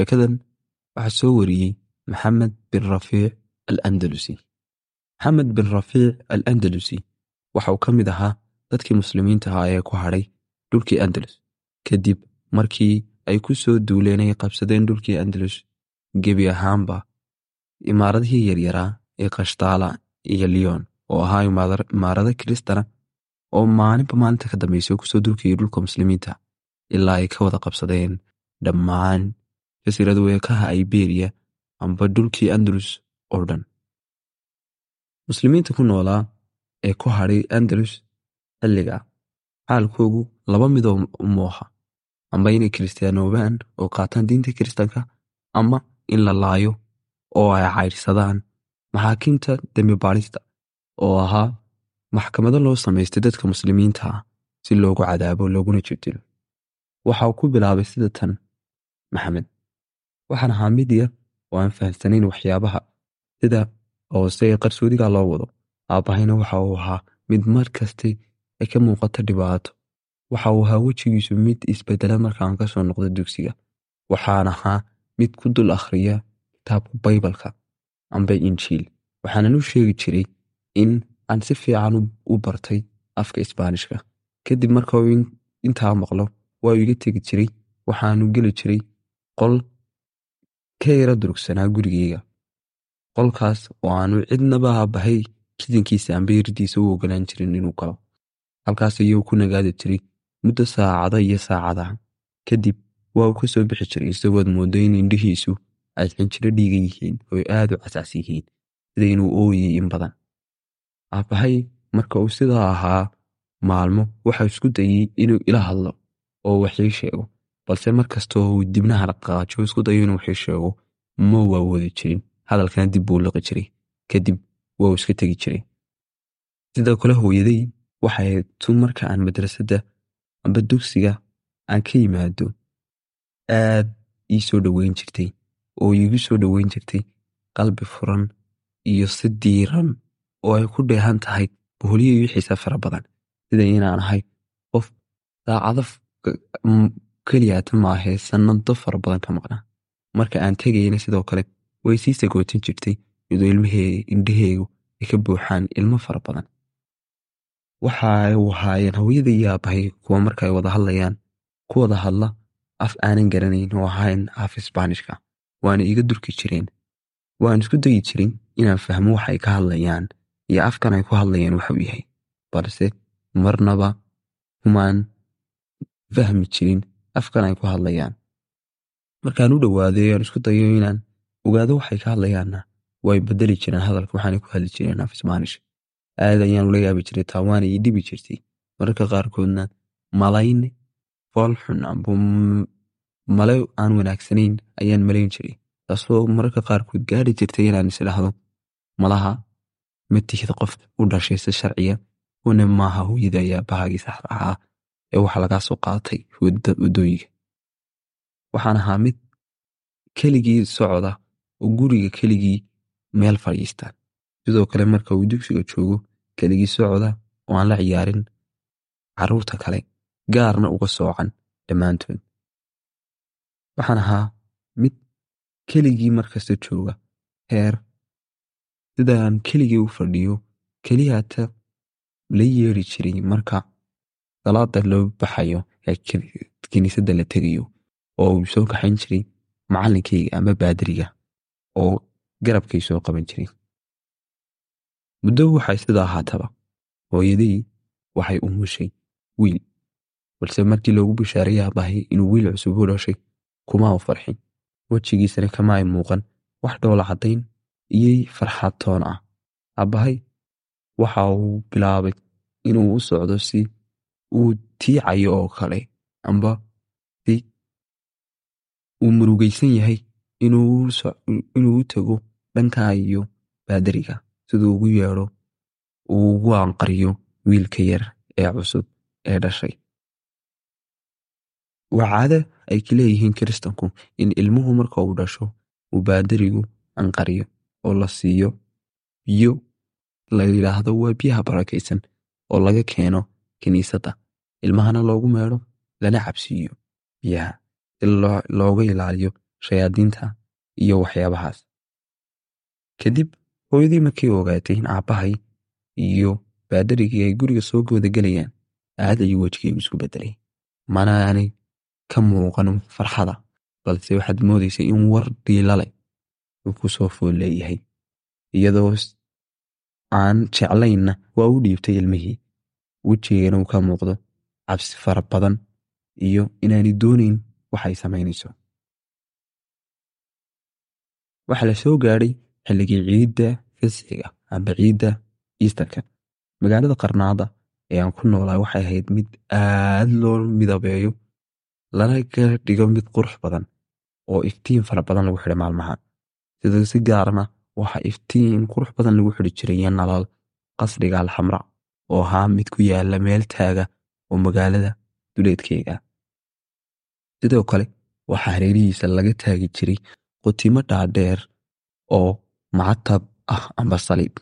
sheekadan waxaa soo wariyey maxamed bin rafiic alandalusi. Maxamed bin rafiic alandalusi waxa uu ka mid ahaa dadkii muslimiinta ahaa ee ku hadhay dhulkii andalus. Kadib markii ay ku soo duuleen ay qabsadeen dhulkii andalus gebi ahaanba imaaradihii yaryaraa ee kashtaala iyo lyon oo ahaa imaarado kiristana oo maalinba maalinta ka dambaysa ku soo dulkayay dhulka muslimiinta ilaa ay ka wada qabsadeen dhammaan jasiirada weekaha iberiya amba dhulkii andalus oo dhan. Muslimiinta ku noolaa ee ku hadhay andalus xilliga xaalkoogu laba midoo mooha amba inay kiristaanoobaan oo qaataan diinta kiristanka ama in la laayo oo ay caydhsadaan maxaakiimta dembi baadhista oo ahaa maxkamado loo samaystay dadka muslimiinta ah si loogu cadaabo looguna jibdilo waxa uu ku bilaabay sida tan maxamed waxaan ahaa mid yar oo aan fahamsanayn waxyaabaha sida hoose ee qarsoodiga loo wado. Aabbahayna waxa uu ahaa mid mar kastay ay ka muuqato dhibaato. Waxa uu ahaa wejigiisu mid isbedela markaan ka soo noqdo dugsiga. Waxaan ahaa mid ku dul akhriya kitaabka baybalka amba injiil. Waxaanan u sheegi jiray in aan si fiican u bartay afka isbaanishka. Kadib marka intaa maqlo waa uu iga tegi jiray waxaanu geli jiray qol ka yara durugsanaa gurigeyga. Qolkaas oo aanu cidnaba aabbahay kidankiisa amba yirdiisa u ogolaan jirin inuu galo halkaas ayuu ku nagaadi jiray muddo saacada iyo saacadaha kadib waa uu ka soo bixi jiray isagood moodo in indhihiisu ay xinjiro dhiigan yihiin oo aad u casaas yihiin sida inuu ooyay in badan. Aabbahay marka uu sidaa ahaa maalmo waxaa isku dayey inuu ila hadlo oo waxii sheego balse mar kastoo uu dibnaha dhaqaajo isku dayo inuu waxii sheego ma u awoodi jirin hadalkana dib buu liqi jiray kadib waa iska tegi jiray. Sidoo kale hooyaday waxay tun marka aan madrasadda amba dugsiga aan ka yimaado aad ii soo dhoweyn jirtay oo iigu soo dhoweyn jirtay qalbi furan iyo si diiran oo ay ku dheehan tahay boholiyo iyo xiisa fara badan. Sida inaan ahay qof saacado keliyaata maahee sannado fara badan ka maqnaa marka aan tegayna sidoo kale way sii sagootin jirtay iyadoo ilmahee indhaheegu ay ka buuxaan ilmo fara badan. Waxa u ahaayeen hooyada iyo aabbahay kuwa marka wada hadlayaan ku wada hadla af aanan garanayn oo ahayn af isbaanishka waana iga durki jireen. Waan isku dayi jirin inaan fahmo waxay ka hadlayaan iyo afkan ay ku hadlayaan waxuu yahay. Balse marnaba kumaan fahmi jirin afkan ay ku hadlayaan. Markaan u dhowaaday aan isku dayo inaan ogaado waxay ka hadlayaanna. Way bedeli jireen hadalka waxaanay ku hadli jireen af isbaanish aad ayaan ula yaabi jiray taa waana ii dhibi jirtay. Mararka qaarkoodna malayn foolxun amba male aan wanaagsanayn ayaan malayn jiray. Taasoo mararka qaarkood gaari jirtay inaan isdhahdo malaha ma tihid qof u dhashay si sharciya una maaha hooyada ayaa bahaagii saxda ahaa ee waxa lagaa soo qaatay waddooyiga. Waxaan ahaa mid keligii socda oo guriga keligii meel fadhiista sidoo kale marka uu dugsiga joogo keligii socda oo aan la ciyaarin carruurta kale gaarna uga soocan dhammaantood. Waxaan ahaa mid keligii markasta jooga. Heer sidaan keligii u fadhiyo keliyaata la yeeri jiray marka salaada loo baxayo kiniisadda la tegayo oo uu soo kaxayn jiray macallinkayga ama baadiriga oo garabkay soo qaban jiray. Muddo waxay sidaa ahaataba hooyadii waxay u mushay wiil balse markii loogu bishaaray aabbahay inuu wiil cusub u dhashay kuma u farxin. Wejigiisana kama ay muuqan wax dhoola caddayn iyo farxad toon ah. Aabbahay waxa uu bilaabay inuu u socdo si uu tiicayo oo kale amba uu murugaysan yahay inuu u tago dhankaa iyo baadariga siduu ugu yeedho uu ugu anqariyo wiilka yar ee cusub ee dhashay. Waa caado ay ka leeyihiin kiristanku in ilmuhu marka uu dhasho uu baadarigu anqariyo oo la siiyo biyo la yidhaahdo waa biyaha barakaysan oo laga keeno kiniisadda ilmahana loogu meedho lana cabsiiyo. Biyaha si looga ilaaliyo shayaadiinta iyo waxyaabahaas. Kadib hooyadii markii ogaatay in aabbahay iyo baadarigii ay guriga soo goodagelayaan aad ayuu wejigaygu isku bedelay mana aanay ka muuqan farxada balse waxaad moodaysay in war dhiilale uu ku soo fool leeyahay. Iyadoo aan jeclaynna waa u dhiibtay ilmihii wejigeena uu ka muuqdo cabsi fara badan iyo inaanay doonayn waxay samaynayso. Waxaa la soo gaadhay xilligii ciidda fasixiga amba ciidda iistarka magaalada qarnaada ee aan ku noolaa waxay ahayd mid aad loo midabeeyo lana ka dhigo mid qurux badan oo iftiin fara badan lagu xidhay maalmaha. Sida si gaarana waxaa iftiin qurux badan lagu xidhi jiray iyo nalal qasriga alxamra oo ahaa mid ku yaalla meel taaga oo magaalada duleedkeega sidoo kale waxaa hareerihiisa laga taagi jiray qutimo dhaadheer oo macatab ah amba saliib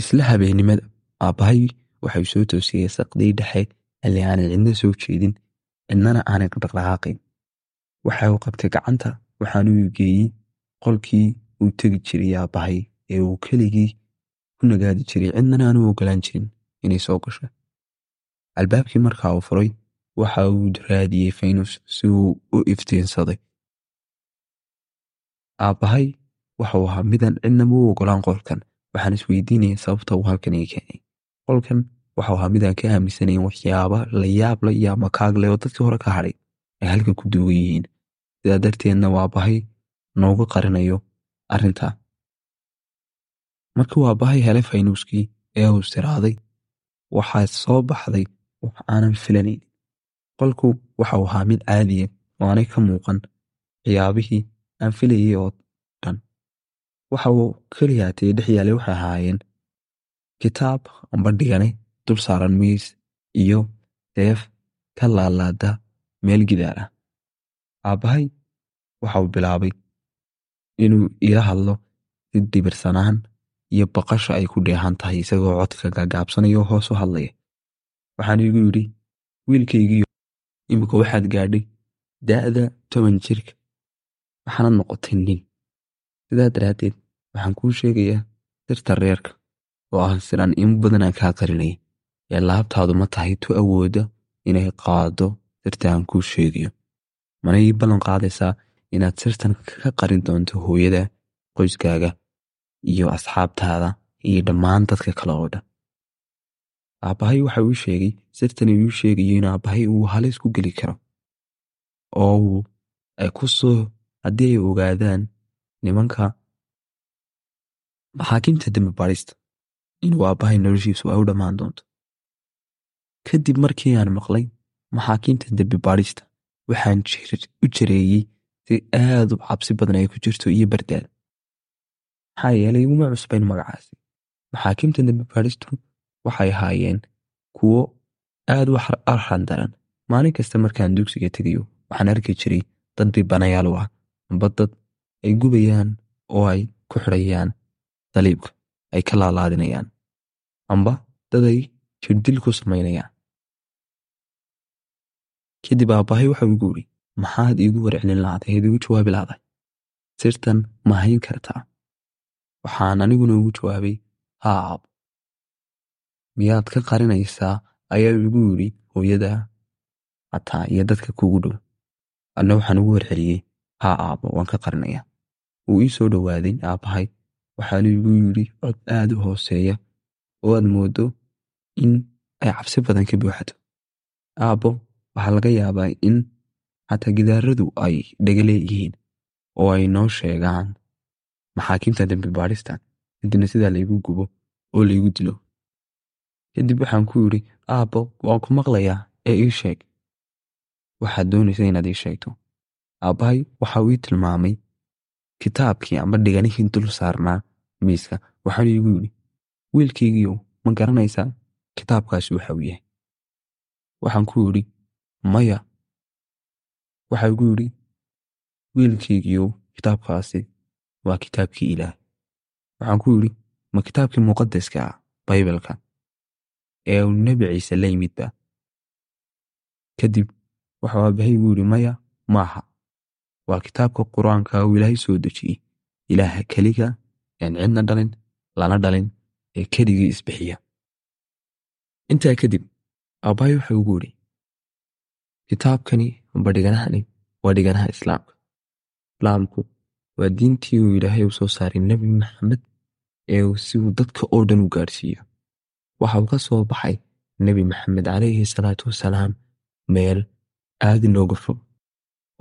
isla habeennimada aabbahay waxau soo toosiyey saqdii dhexe xilli aanay cidna soo jeedin cidnana aanay dhaqdhaqaaqayn waxa uu qabtay gacanta waxaanuu geeyey qolkii uu tegi jiray aabbahay ee uu keligii ku nagaadi jiray cidnana aanu ogolaan jirin inay soo gasho albaabkii markaa uu furay waxa uu raadiyey faynus si uu u iftiinsaday aabbahay waxau ahaa midaan cidnama u ogolaan qolkan waxaan isweydiinaya sababta uu halkan ii keenay qolkan waxau ahaa midaan ka aaminsanayn waxyaaba la yaabla iyo amakaagle oo dadkii hore ka hadhay ay halkan ku duugan yihiin sidaa darteedna waa aabbahay noogu qarinayo arrintaa markii uu aabbahay helay faynuuskii ee uu istiraaday waxaa soo baxday wax aanan filanayn qolku waxau ahaa mid caadiya oo aanay ka muuqan waxyaabihii aan filayay oo dhan. Waxa uu keliyaatee dhex yaalay waxay ahaayeen kitaab amba dhigane dul saaran miis iyo seef ka laalaada meel gidaar ah. Aabbahay waxauu bilaabay inuu ila hadlo si dhibirsanaan iyo baqasha ay ku dheehan tahay isagoo codka gaagaabsanaya oo hoos u hadlaya. Waxaan igu yidhi wiilkaygiiyo imika waxaad gaadhay da'da toban jirka. Waxaanad noqotay nin. Sidaa daraaddeed waxaan kuu sheegayaa sirta reerka oo ah sidaan in badanaan kaa qarinaya ee laabtaadu ma tahay tu awoodda inay qaado sirta aan kuu sheegayo. Mana ii ballan qaadaysaa inaad sirtan ka qarin doonto hooyada qoyskaaga iyo asxaabtaada iyo dhammaan dadka kale oo dhan. Aabbahay waxa uu sheegay sirtan iuu sheegayo in aabbahay uu halis ku geli karo. Oo uu ay ku soo haddii ay ogaadaan nimanka maxaakiimta dembi baadhista inuu aabbahay noloshiisu ay u dhammaan doonto. Kadib markii aan maqlay maxaakiimta dembi baadhista waxaan u jareeyey si aad u cabsi badan ay ku jirto iyo bardaad maxaa yeelay iguma cusbayn magacaasi maxaakiimta dembi baadhistu waxay ahaayeen kuwo aad u arxan daran maalin kasta markaan dugsiga tegayo waxaan arki jiray dad dhibanayaal u ah amba dad ay gubayaan oo ay ku xidhayaan saliibka ay ka laalaadinayaan amba dad ay jirdil ku samaynayaan kadib aabbahay waxau igu idhi maxaad iigu warcelin lahday eed igu jawaabi lahday sirtan ma hayn kartaa waxaan aniguna ugu jawaabay haa aabo miyaad ka qarinaysaa? Ayaa igu yidhi hooyada xataa iyo dadka kugu dhow. Adna waxaan ugu warceliyey haa aabo waan ka qarinayaa wuu ii soo dhowaaday aabbahay waxaanu igu yidhi cod aad u hooseeya oo aad mooddo in ay cabsi badan ka buuxato. Aabbo waxaa laga yaabaa in xataa gidaaradu ay dhega leeyihiin oo ay noo sheegaan maxaakiimta dembi baadhista kadibna sidaa laygu gubo oo laygu dilo. Kadib waxaan ku yidhi aabbo waan ku maqlayaa ee ii sheeg. Waxaad doonaysa inaad ii sheegto. Aabbahay waxauu ii tilmaamay kitaabkii amba dhiganihii dul saarnaa miiska. Waxaanu iigu yidhi wiilkaygiiyow ma garanaysaa kitaabkaasi waxa uu yahay. Waxaan ku yidhi maya. Waxa igu yidhi wiilkaygiiyow kitaabkaasi waa kitaabkii ilaah waxaan ku yidhi ma kitaabkii muqadaska ah baybalka ee uu nebi ciise la yimidba kadib waxuu aabbahay igu yidhi maya maaha waa kitaabka qur'aanka uu ilaahay soo dejiyey. Ilaaha keliga aan cidna dhalin lana dhalin ee keligii isbixiya. Intaa kadib aabbahay waxa ugu yidhi kitaabkani amba dhiganahani waa dhiganaha islaamka. Islaamku waa diintii uu ilaahay u soo saaray nebi maxamed ee si uu dadka oo dhan u gaadhsiiyo waxa uu ka soo baxay nebi maxamed calayhi salaatu wasalaam meel aad inooga fog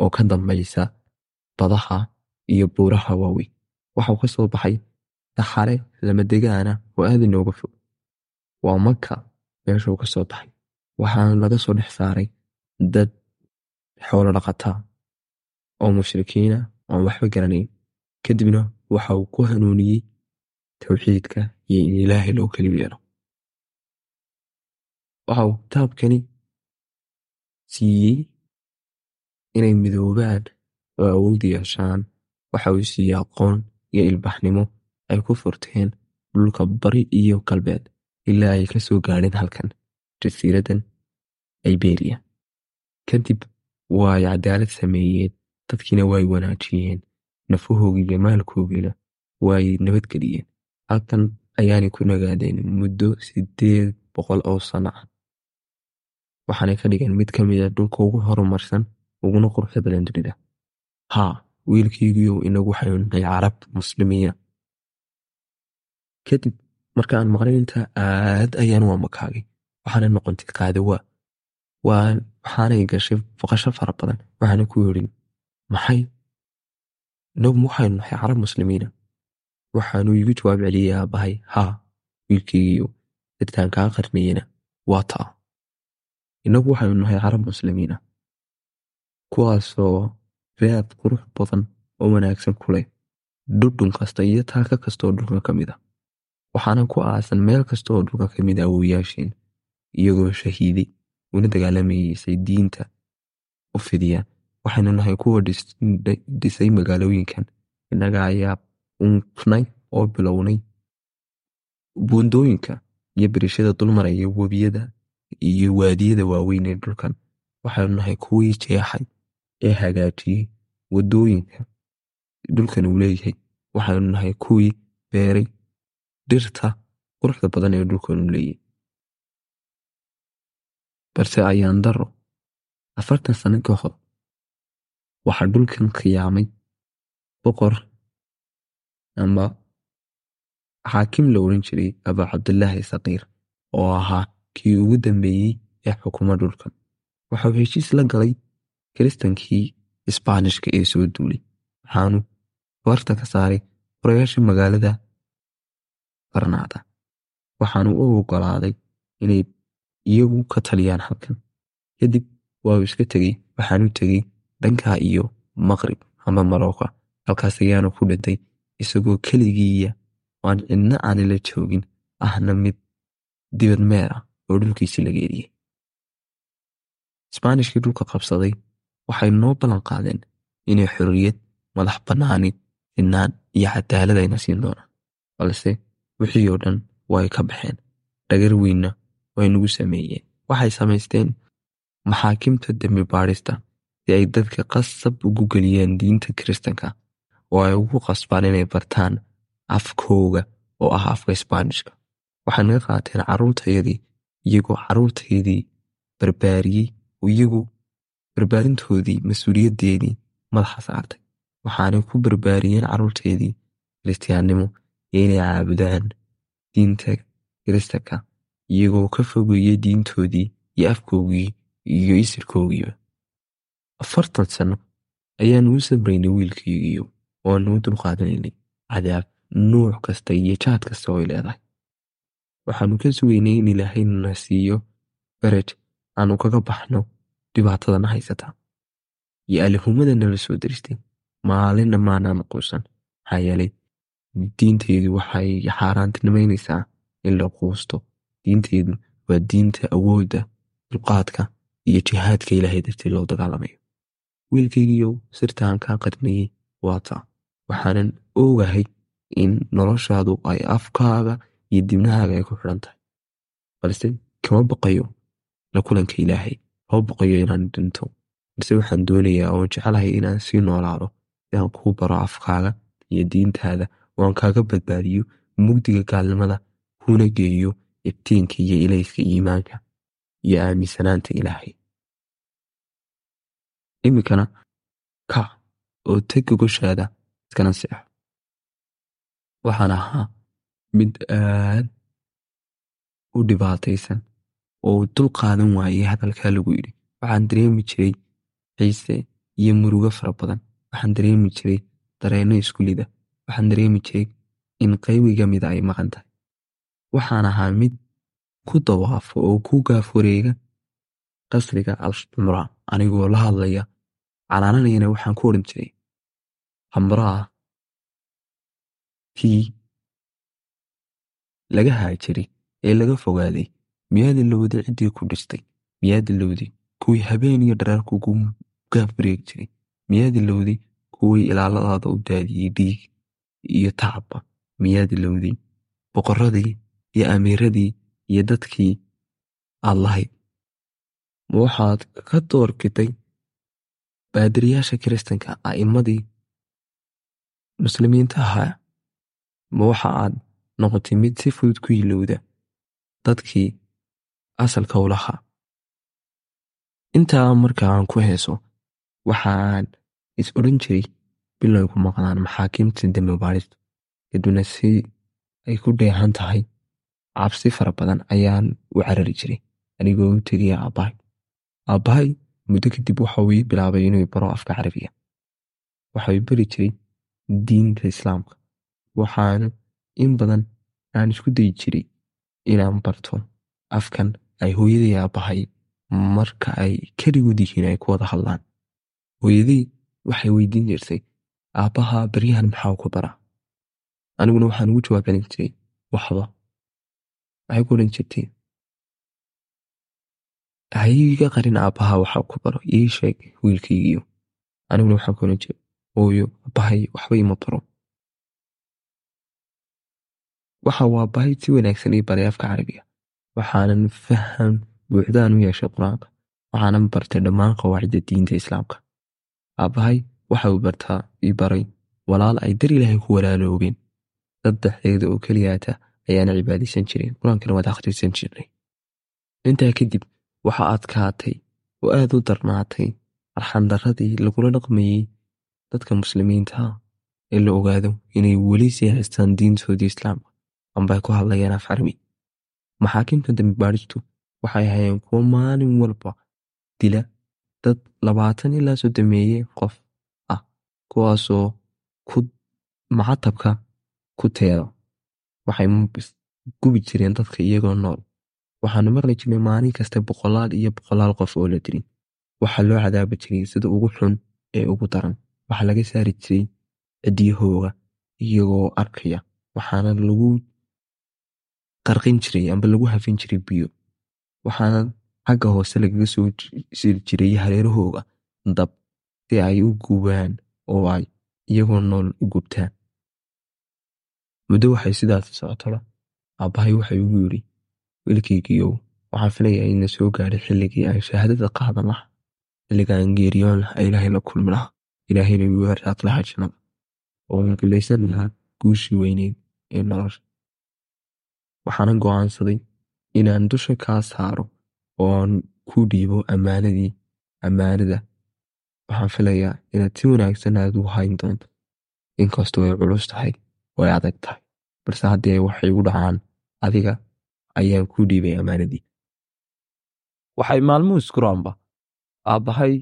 oo ka dambaysa badaha iyo buuraha waaweyn. Waxa uu ka soo baxay saxare lamadegaana oo aad inooga fog. Waa maka meesha uu ka soo baxay. Waxaana laga soo dhex saaray dad xoolo dhaqataa oo mushrikiina oon waxba garanayn kadibna waxa uu ku hanuuniyey towxiidka iyo in ilaahay loo keliyu yeelo. Waxa uu kitaabkani siiyey inay midoobaan oo awood yeeshaan. Waxa uu siiyey aqoon iyo ilbaxnimo ay ku furteen dhulka bari iyo galbeed. Ilaa ay ka soo gaadheen halkan jasiiraddan iberiya kadib waa ay cadaalad sameeyeen dadkiina waay wanaajiyeen nafahoogii iyo maalkoogiina waay nabadgeliyeen halkan ayaanay ku nagaadeen muddo sideed boqol oo sano ah waxaanay ka dhigeen mid ka mida dhulka ugu horumarsan uguna quruxda badan dunida haa wiilkaygiiyow inagu waxaynu carab muslimiina kadib marka aan maqlay intaa aad ayaan waa makaagay waxaana noqontay qaadawaa waa waxaanay gashay boqasho fara badan waxaana ku yeedhin maxay? Inagu waxaynu nahay carab muslimiina. Waxaanuu igu jawaab celiyey aabbahay haa wiilkaygiiyow sirtaan kaa qarniyena waa taa. Inagu waxaynu nahay carab muslimiina. Kuwaasoo raad qurux badan oo wanaagsan ku leh. Dhudhun kasta iyo taaka kasta oo dhulka ka mid a waxaana ku aasan meel kasta oo dhulka ka mid a awooyaasheen iyagoo shahiiday una dagaalamaysay diinta u fidiyaan waxaynu nahay kuwa dhisay magaalooyinkan. Innaga ayaa unknay oo bilownay buundooyinka iyo birishada dulmaraya webiyada iyo waadiyada waaweyn ee dhulkan. Waxaynu nahay kuwii jeexay ee hagaajiyey waddooyinka dhulkan uu leeyahay. Waxaynu nahay kuwii beeray dhirta quruxda badan ee dhulkan uu leeyahay. Balse ayaan daro afartan sano ka hor waxaa dhulkan khiyaamay boqor ama xaakim la odhan jiray abaa cabdilaahi saqiir oo ahaa kii ugu dambeeyey ee xukuma dhulkan. Waxauu heshiis la galay kiristankii isbaanishka ee soo duulay waxaanu barta ka saaray furayaasha magaalada barnaada. Waxaanu u ogolaaday inay iyagu ka taliyaan halkan. Kadib waa uu iska tegey waxaanu tegey dhankaa iyo maqrib ama marooka halkaas ayaanu ku dhintay isagoo keligiiya aan cidna aani la joogin. Ahna mid dibad meer ah oo dhulkiisi laga eriyey isbaanishkii dhulka qabsaday waxay noo ballan qaadeen inay xorriyad madax bannaani sinaan iyo cadaalad ayna siin doonaan. Balse wixii oo dhan way ka baxeen. Dhagar weynna way nagu sameeyeen. Waxay samaysteen maxaakimta dembi baadhista si ay dadka qasab ugu geliyeen diinta kiristanka. Oo ay ugu qasbaan inay bartaan afkooga oo ah afka isbaanishka. Waxay naga qaateen carruurtayadii iyagoo carruurtaydii barbaariyey iyagu barbaarintoodii mas'uuliyaddeedii madaxa saartay waxaanay ku barbaariyeen carruurteedii kiristiyaannimo inay caabudaan diinta kiristanka iyagoo ka fogeeyey diintoodii iyo afkoogii iyo isirkoogiiba afartan sano ayaanu u sabraynay wiilkaygiiyo oanu u dulqaadanaynay cadaab nuuc kasta iyo jaad kasta oo ay leedahay waxaanu ka sugaynay in ilaahayna siiyo faraj aanu kaga baxno dhibaatadana haysata iyo alihumada nala soo daristay maalinna maanaan quusan maxaa yeelay diintaydu waxay xaaraantinimaynaysaa in la quusto diintaydu waa diinta awoodda dulqaadka iyo jihaadka ilaahay dartii loo dagaalamayo wiilkaygiiyow sirtaan kaa qadnayey waa taa waxaanan ogahay in noloshaadu ay afkaaga iyo dibnahaaga ay ku xidhan tahay. Balse kama baqayo la kulanka ilaahay kama baqayo inaan dhinto. Balse waxaan doonayaa oon jecelahay inaan sii noolaado si aan kuu baro afkaaga iyo diintaada. Oo aan kaaga badbaadiyo mugdiga gaalnimada kuna geeyo iftiinka iyo ilayska iimaanka iyo aaminsanaanta ilaahay iminkana kac oo teg gogoshaada iskana seexo waxaan ahaa mid aad u dhibaataysan oo dul qaadan waayey hadalkaa lagu yidhi. Waxaan dareemi jiray xiise iyo murugo fara badan. Waxaan dareemi jiray dareenno iskulida waxaan dareemi jiray in qaybiga mida ay maqan tahay. Waxaan ahaa mid ku dawaafo oo ku gaaf wareega qasriga alxamra anigoo la hadlaya canaananayana waxaan ku odhan jiray hamraa tii laga haajiray ee laga fogaaday miyaad ilowday ciddii ku dhistay miyaad ilowday kuwii habeen iyo dhareer kugu gaaf wareegi jiray miyaad ilowday kuwii ilaaladaada u daadiyey dhiig iyo tacabba miyaad ilowday boqorradii iyo amiiradii iyo dadkii aad lahayd ma waxaad ka doorkitay baadiriyaasha kiristanka a'immadii muslimiinta ahaa ma waxa aad noqotay mid si fudud ku yilowda dadkii asalka u lahaa intaa marka aan ku heeso waxaan is odhan jiray bilow ku maqnaan maxaakiimta dembi baadhistu kadibna si ay ku dheehan tahay cabsi fara badan ayaan u carari jiray anigoo u tegaya aabbahay aabbahay muddo kadib waxa uu ii bilaabay inuu baro afka carabiga waxa uu bari jiray diinta islaamka. Waxaana in badan aan isku dayi jiray inaan barto afkan ay hooyaday aabbahay marka ay keligood yihiin ay ku wada hadlaan. Hooyadii waxay weydiin jirtay aabbaha baryahan maxaa ku bara aniguna waxaan ugu jawaab celin jiray waxba. Waxay ku odhan jirtay hayiga qarin aabbaha waxaa ku baro ii sheeg wiilkaygiyo aniguna waxaan ku odhan jiray hooyo aabbahay waxba ima baro. Waxa uu aabbahay si wanaagsan ii baray afka carabiga waxaanan faham buuxdaan u yeeshay qur'aanka waxaanan bartay dhammaan qawaacidda diinta islaamka. Aabbahay waxa uu bartaa ii baray walaal ay dar ilaahay ku walaaloobeen. Saddexdeeda oo keliyaata ayaana cibaadaysan jireen qur'aankana waad akhrisan jirnay. Intaa kadib waxa adkaatay oo aad u darnaatay arxandarradii lagula dhaqmayey dadka muslimiinta ee la ogaado inay weli sii haystaan diintoodii islaamka amba ku hadlayaan af carabi maxaakiimta dambi baadhistu waxay hayeen kuwo maalin walba dila dad labaatan ilaa soddomeeye qof ah kuwaasoo ku macatabka ku teeda. Waxay gubi jireen dadka iyagoo nool waxaanu maqli jirnay maalin kasta boqolaal iyo boqolaal qof oo la dilin waxaa loo cadaabi jiray sida ugu xun ee ugu daran. Waxaa laga saari jiray cidyahooga iyagoo arkaya. Waxaana lagu qarqin jiray amba lagu hafin jiray biyo. Waxaana xagga hoose lagaga soo siri jiray hareerahooga dab si ay u gubaan oo ay iyagoo nool u gubtaan. Muddo waxay sidaas socotaba aabbahay waxa igu yidhi wiilkaygiiow waxaan filayaa ina soo gaadhay xilligii aan shahaadada qaadan lahaa xilliga aan geeriyoon lahaa ilaahay la kulmi lahaa ilaahayna igu harsaaq lahaa jannada oo aan gulaysan lahaa guushii weyneyd ee nolosha. Waxaanan go'aansaday inaan dusha kaa saaro oo aan ku dhiibo ammaanadii ammaanada. Waxaan filayaa inaad si wanaagsan aad u hayn doonto. Inkastoo ay culus tahay oo ay adag tahay. Balse haddii ay waxay igu dhacaan adiga ayaan ku dhiibay ammaanadii waxay maalmuhu iskuraanba. Aabbahay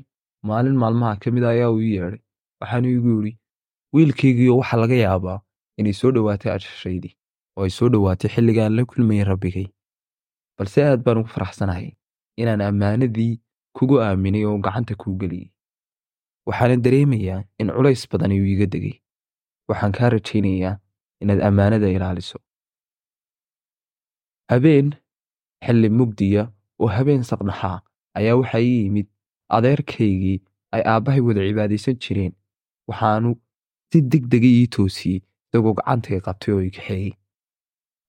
maalin maalmaha ka mid ayaa uu yeedhay. Waxaanu igu yidhi wiilkaygiiyo waxaa laga yaabaa inay soo dhowaatay ashashaydii oo ay soo dhowaatay xilligaan la kulmayay rabbigay. Balse aad baan ugu faraxsanahay inaan ammaanadii kugu aaminay oo gacanta kuu geliyey waxaana dareemayaa in culays badan ayuu iiga degay. Waxaan kaa rajaynayaa inaad ammaanada ilaaliso habeen xilli mugdiya oo habeen saqnaxaa ayaa waxaa ii yimid adeerkaygii ay aabbahay wada cibaadaysan jireen waxaanu si deg dega ii toosiyey isagoo gacantay qabtay oo i kaxeeyey.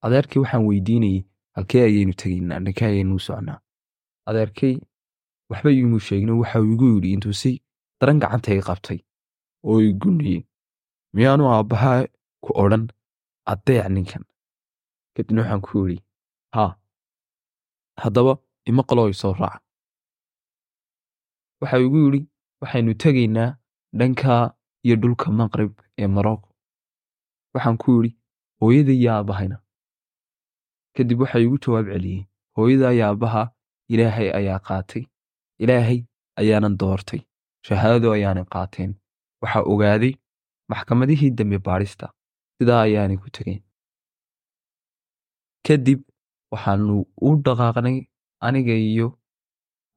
Adeerkii waxaan weydiinayey halkee ayaynu tegaynaa dhankee ayaynuu socnaa? Adeerkay waxba iimuu sheegin waxa uu igu yidhi intuu si daran gacanta i qabtay oo i guniyey miyaanu aabbahaa ku odhan addeec ninkan kadibna waxaan ku yidhi haa haddaba ima qaloo i soo raaca waxa igu yidhi waxaynu tegaynaa dhanka iyo dhulka maqrib ee morocco waxaan ku yidhi hooyada iyo aabbahayna kadib waxa igu jawaab celiyey hooyada iyo aabbaha ilaahay ayaa qaatay. Ilaahay ayaanan doortay. Shahaado ayaanay qaateen. Waxaa ogaaday maxkamadihii dembi baadhista sidaa ayaanay ku tegeen. Kadib waxaanu u dhaqaaqnay aniga iyo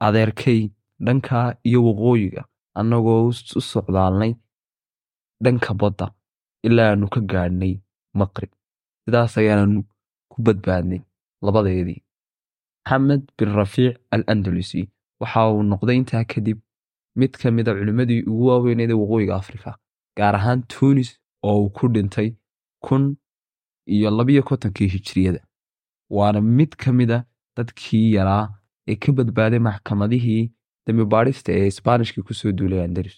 adeerkay dhanka iyo waqooyiga annagoo u socdaalnay dhanka badda ilaa aanu ka gaadhnay maqrib. Sidaas ayaananu ku badbaadnay labadeedii. Maxamed bin rafiic al andalusi waxa uu noqday intaa kadib mid ka mida culimmadii ugu waaweyneed ee waqooyiga afrika gaar ahaan tuunis oo uu ku dhintay kun iyo labiyo kontonkii hijiriyada waana mid ka mida dadkii yaraa ee ka badbaaday maxkamadihii dembi baadhista ee isbaanishkii ku soo duulay andalus